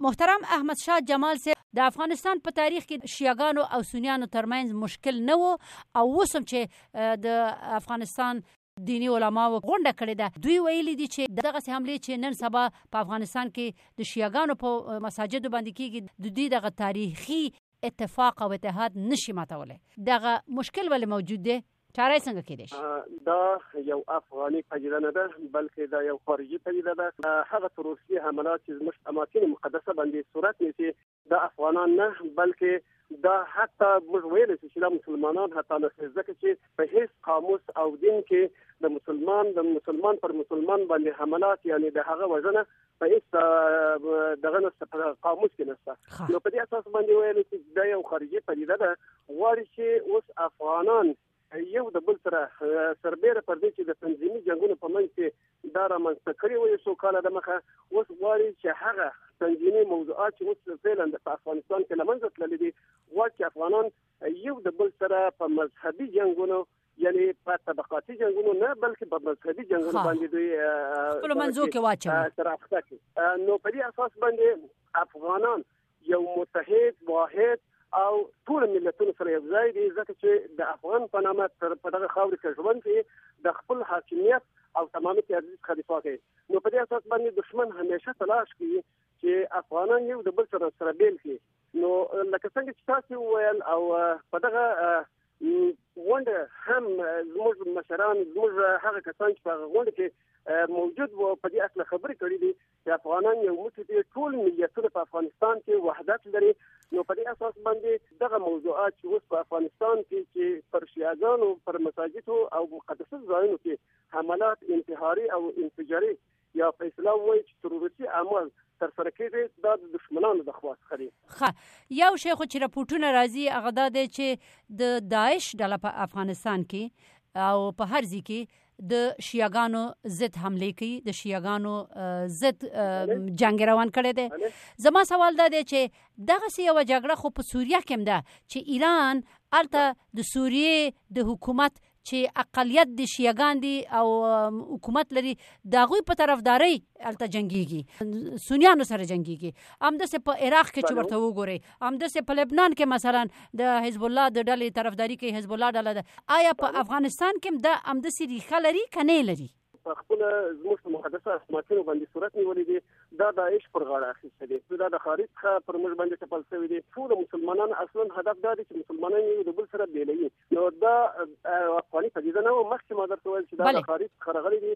محترم احمد شاه جمال صیب د افغانستان په تاریخ کې شیعه ګانو او سنیانو ترمنځ مشکل نه وو او اوس هم چې د افغانستان دیني علماو غونډه کړې ده دوی ویلي دي چې دغسې حملې چې نن سبا په افغانستان کې د شیعه ګانو په مساجدو باندې کیږي د دوی دغه تاریخي اتفاق او اتحاد نشي ماتولی دغه مشکل ولې موجود دی چاره څنګه کېدای شي دا یو افغاني پدیده نه ده بلکې دا یو خارجي پدیده ده هغه تروریستي حملات چې زموږ اماکن مقدسه باندې صورت نیسي دا افغانان نه بلکې دا حتی موږ ویل چې دا مسلمانان حتی نه ځکه چې په هیڅ قاموس او دین کې د مسلمان د مسلمان پر مسلمان باندې حملات یعنی د هغه وژنه په هیڅ دغه نسته په قاموس کې نسته نو په دې اساس باندې ویل چې دا یو خارجي پدیده ده غواړي چې اوس افغانان یو د بل سره سربېره پر دې چې د تنظیمي جنگونو په منځ کې دا رامنځته کړي وي څو کاله د مخه اوس غواړي چې هغه تنظیمي موضوعات چې اوس فعلا د افغانستان کې لمنځه تللي دي غواړي چې افغانان یو د بل سره په مذهبي جنگونو یعنی په طبقاتي جنگونو نه بلکې په مذهبي جنگونو باندې دوی خپل منځو کې واچوي تر اخته کې نو په دې اساس باندې افغانان یو متحد واحد او ټول ملتونو سره یو ځای دي ځکه چې د افغان په نامه تر په دغه خاور کې ژوند کوي د خپل حاکمیت او تمامي تیاري څخه دفاع کوي نو په دې اساس باندې دشمن همیشه تلاش کوي چې افغانان یو د بل سره سره بیل کړي نو لکه څنګه چې تاسو ویل او په دغه غونډه هم زموږ مشران زموږ هغه کسان چې په هغه غونډه کې موجود وو په دې اصل خبرې کړې دي چې افغانان یو موټی دي ټول ملیتونه په افغانستان کې وحدت لري نو په دې اساس باندې دغه موضوعات چې اوس په افغانستان کې چې پر شیعاګانو پر مساجدو او مقدسو ځایونو کې حملات انتحاري او انفجاري یا په اصطلاح ووایو چې تروریستي اعمال ترسره کېږي دا د دښمنانو د خوا څخه دي. ښه یو شی خو چې رپورټونه راځي هغه دا دی چې د داعش ډله په افغانستان کې او په هر ځای کې د شیعګانو ضد حمله کوي د شیعګانو ضد جنگ روان کړی دی زما سوال دا دی چې دغه سی یو جګړه خو په سوریه کې ده چې ایران الته د سوریه د حکومت چې اقلیت دي شیعه ګان دي او حکومت لري د هغوی په طرفدارۍ هلته جنګیږي سنیانو سره جنګیږي همداسې په عراق کې چې ورته وګورئ همداسې په لبنان کې مثلا د حزب الله د ډلې طرفداري کوي حزب الله ډله ده آیا په افغانستان کې هم دا همداسې ریښه لري که نه لري په خپل زموږ په مقدسه اسماعیلو باندې صورت نیولې دي دا داعش پر غاړه اخیستې دي دا د خارج څخه پر موږ باندې تپل شوی دي ټول مسلمانان اصلا هدف دا دي چې مسلمانان یو د بل سره بیلوي نو دا افغاني پدیده نه مخکې ما درته ویل چې دا د خارج څخه راغلي دي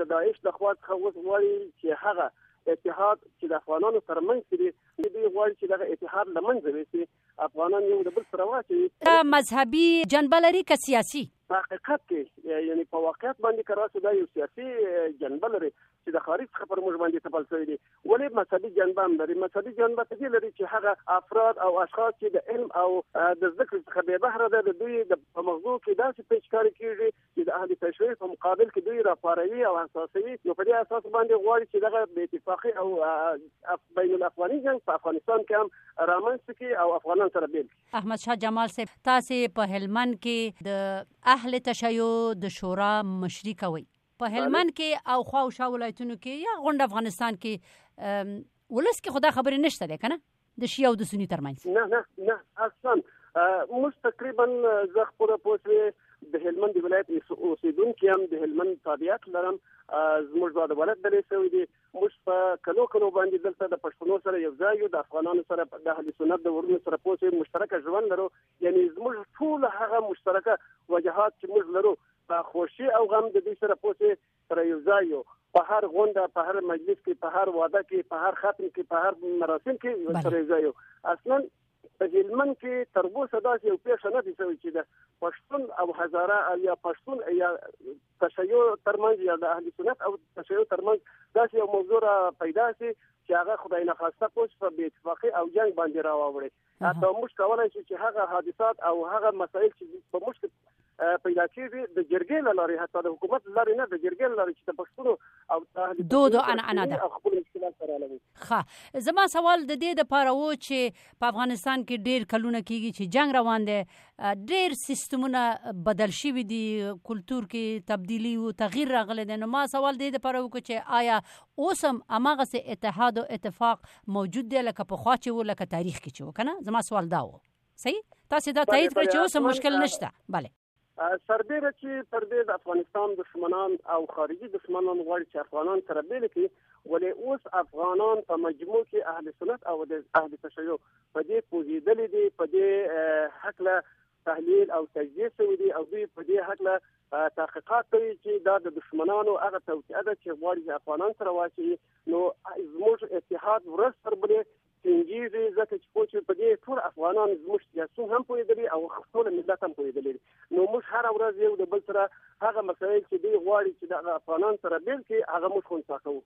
د داعش د خوا څخه اوس وایي چې هغه اتحاد چې د افغانانو ترمنځ کې دی دوی غواړي چې دغه اتحاد لمنځه ویسي افغانان یو د بل سره واچوي دا مذهبي جنبه لري که سیاسي په حقیقت کې یعنی په واقعیت باندې کراسو دا یو سیاسي جنبه لري چې د خارج څخه پر موږ باندې تپل شوی دی ولې مذهبي جنبه هم لري مذهبي جنبه په دې لري چې هغه افراد او اشخاص چې د علم او د ذکر څخه به بهره ده د دوی د مغزو کې داسې پیچکاري کیږي چې د اهل تشریع په مقابل کې دوی راپاروي او اساسوي نو په دې اساس باندې غواړي چې دغه بې اتفاقي او بین الافغاني جنګ په افغانستان کې هم رامنځته کړي او افغانان سره بیل کړي احمد شاه جمال صاحب تاسو په هلمند کې د اهل تشیع د شورا مشري کوي په هلمند کې او خواو شا ولایتونو کې یا غونډ افغانستان کې ولس کې خدا خبرې نشته ده کنه د شیعه او د سنی ترمنځ نه نه نه اصلا موږ تقریبا زه خپل پوسوي د هلمند ولایت اوسیدونکو هم د هلمند تابعیت لرم زموږ د ولایت درې سوي دي موږ په کلو کلو باندې دلته د پښتنو سره یو ځای یو د افغانانو سره د اهل سنت د ورونو سره پوسوي مشترک ژوند لرو یعنی زموږ ټول هغه مشترکه وجهات چې موږ لرو په خوشي او غم د دې سره پوسوي سره یو ځای یو په هر غونډه په هر مجلس کې په هر واده کې په هر ختم کې په هر مراسم کې یو سره یو ځای یو اصلا په هلمند کې تر اوسه داسې یو پیښه نه دي شوې چې د پښتون او هزاره او یا پښتون یا تشیع ترمنځ یا د اهل سنت او تشیع ترمنځ داسې یو موضوع را پیدا شي چې هغه خدای نه خواسته پوس په بې اتفاقي او جنگ باندې راوړي حتی موږ کولای شو چې هغه حادثات او هغه مسایل چې په موږ پیدا کیږي د جرګې لارې حتی د حکومت لارې نه د جرګې لارې چې د پښتون او دود او عنعنه ده خپل مشکلات سره لوي ښه زما سوال د دې د پاره وو چې په افغانستان کې ډیر کلونه کیږي چې جنگ روان دی ډیر سیستمونه بدل شوی دي کلچر کې تبدیلی او تغییر راغلی دی نو ما سوال دې د پاره وکړ چې آیا اوسم امغه سه اتحاد او اتفاق موجود دی لکه په خوا چې وو لکه تاریخ کې چې وو کنه زما سوال دا وو صحیح تاسو دا تایید کړئ چې اوس مشکل نشته bale سربېره چې پر دې د افغانستان دشمنان او خارجي دشمنان غواړي چې افغانان سره بیل کړي ولې اوس افغانان په مجموع کې اهل سنت او د اهل تشیع په دې پوهېدلې دي په دې حق له تحلیل او تجزیه شوې دي او دوی په دې هکله تحقیقات کوي چې دا د دشمنانو هغه توطئه ده چې غواړي چې افغانان سره واچي نو زموږ اتحاد ورځ تر بلې ټینګېږي ځکه چې پوه چې په دې ټول افغانان زموږ سیاسیون هم پوهېدلي او ټول ملت هم پوهېدلي نو موږ هره ورځ یو د بل سره هغه مسایل چې دوی غواړي چې د افغانان سره بېل کړي هغه موږ خنثا کوو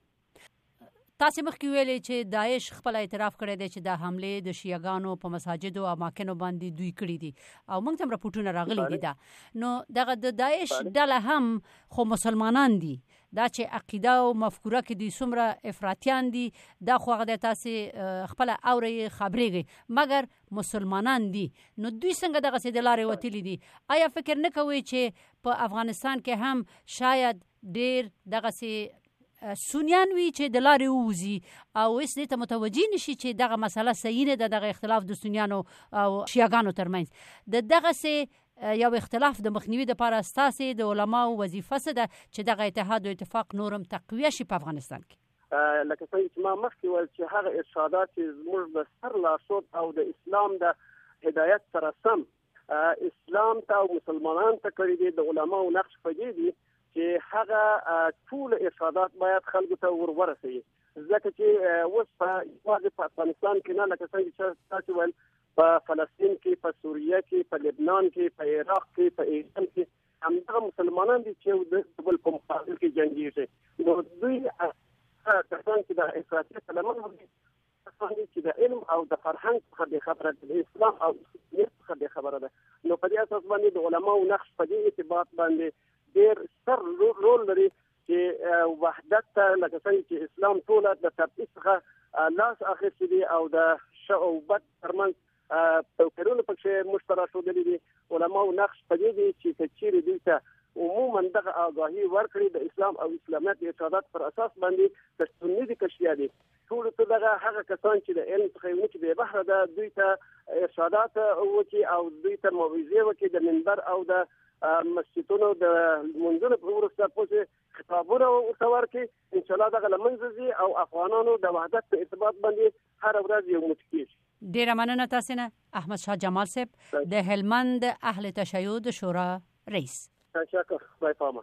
تاسو مخکې ویلې چې داعش خپل اعتراف کړی دی چې دا حمله د شیعاګانو په مساجدو او اماکنو باندې دوی کړې دي او موږ تم راپورټونه راغلي دي دا نو دغه د داعش ډله هم خو مسلمانان دي دا چې عقیده او مفکوره کې دوی څومره افراطیان دي دا خو هغه تاسو خپل اوري خبرېږي مګر مسلمانان دي نو دوی څنګه دغه سې د لارې وتلي دي آیا فکر نه کوي چې په افغانستان کې هم شاید ډیر دغه سې سنیان وي چې د لارې ووځي او هیڅ دې ته متوجه نشي چې دغه مسله صحیح نه ده دغه اختلاف د سنیانو او شیعګانو ترمنځ د دغه سه یو اختلاف د مخنیوي لپاره ستاسو د علماو وظیفه څه ده چې دغه اتحاد او اتفاق نورم تقویه شي په افغانستان کې لکه څنګه چې ما مخکې ویل چې هغه ارشادات چې زموږ د سر لارښود او د اسلام د هدایت سره سم اسلام ته او مسلمانان ته کړی دی د علماو نقش په دې دی چې هغه ټول ارشادات باید خلکو ته ورورسي ځکه چې اوس په یوازې په افغانستان کې نه لکه څنګه چې تاسو ول په فلسطین کې په سوریه کې په لبنان کې په عراق کې په ایران کې همدغه مسلمانان دي چې د بل په مقابل کې جنگيږي نو دوی کسان چې د افراطیت لمن کسان دي چې د علم او د فرهنګ څخه بې خبره دي، د اسلام او سنت څخه بې خبره ده. نو په دې اساس باندې د علماو نقش په دې اعتبار باندې ډېر ستر رول لري چې وحدت ته لکه څنګه چې اسلام ټوله د تبعیض څخه لاس اخیستی دی او د ښه او بد ترمنځ توپیرونه پکې موږ ته راښودلي دي علماو نقش په دې دي چې که چیرې دوی ته عموما دغه آگاهي ورکړي د اسلام او اسلامیت د اعتقادات پر اساس باندې د سنی دي کشیا دي ټول ته دغه هغه کسان چې د علم څخه یو چې به بهره ده دوی ته ارشادات وکي او دوی ته موعظه وکي د منبر او د مسجدونو د منځونو په ورسته پوهه خطابونه ورته ورکي ان شاء الله دغه لمنځه ځي او افغانانو د وحدت په ارتباط باندې هر ورځ یو موټی کیږي ډیره مننه تاسو نه احمد شاه جمال صاحب د هلمند اهل تشیع د شورا رئیس تشکر خدای پامه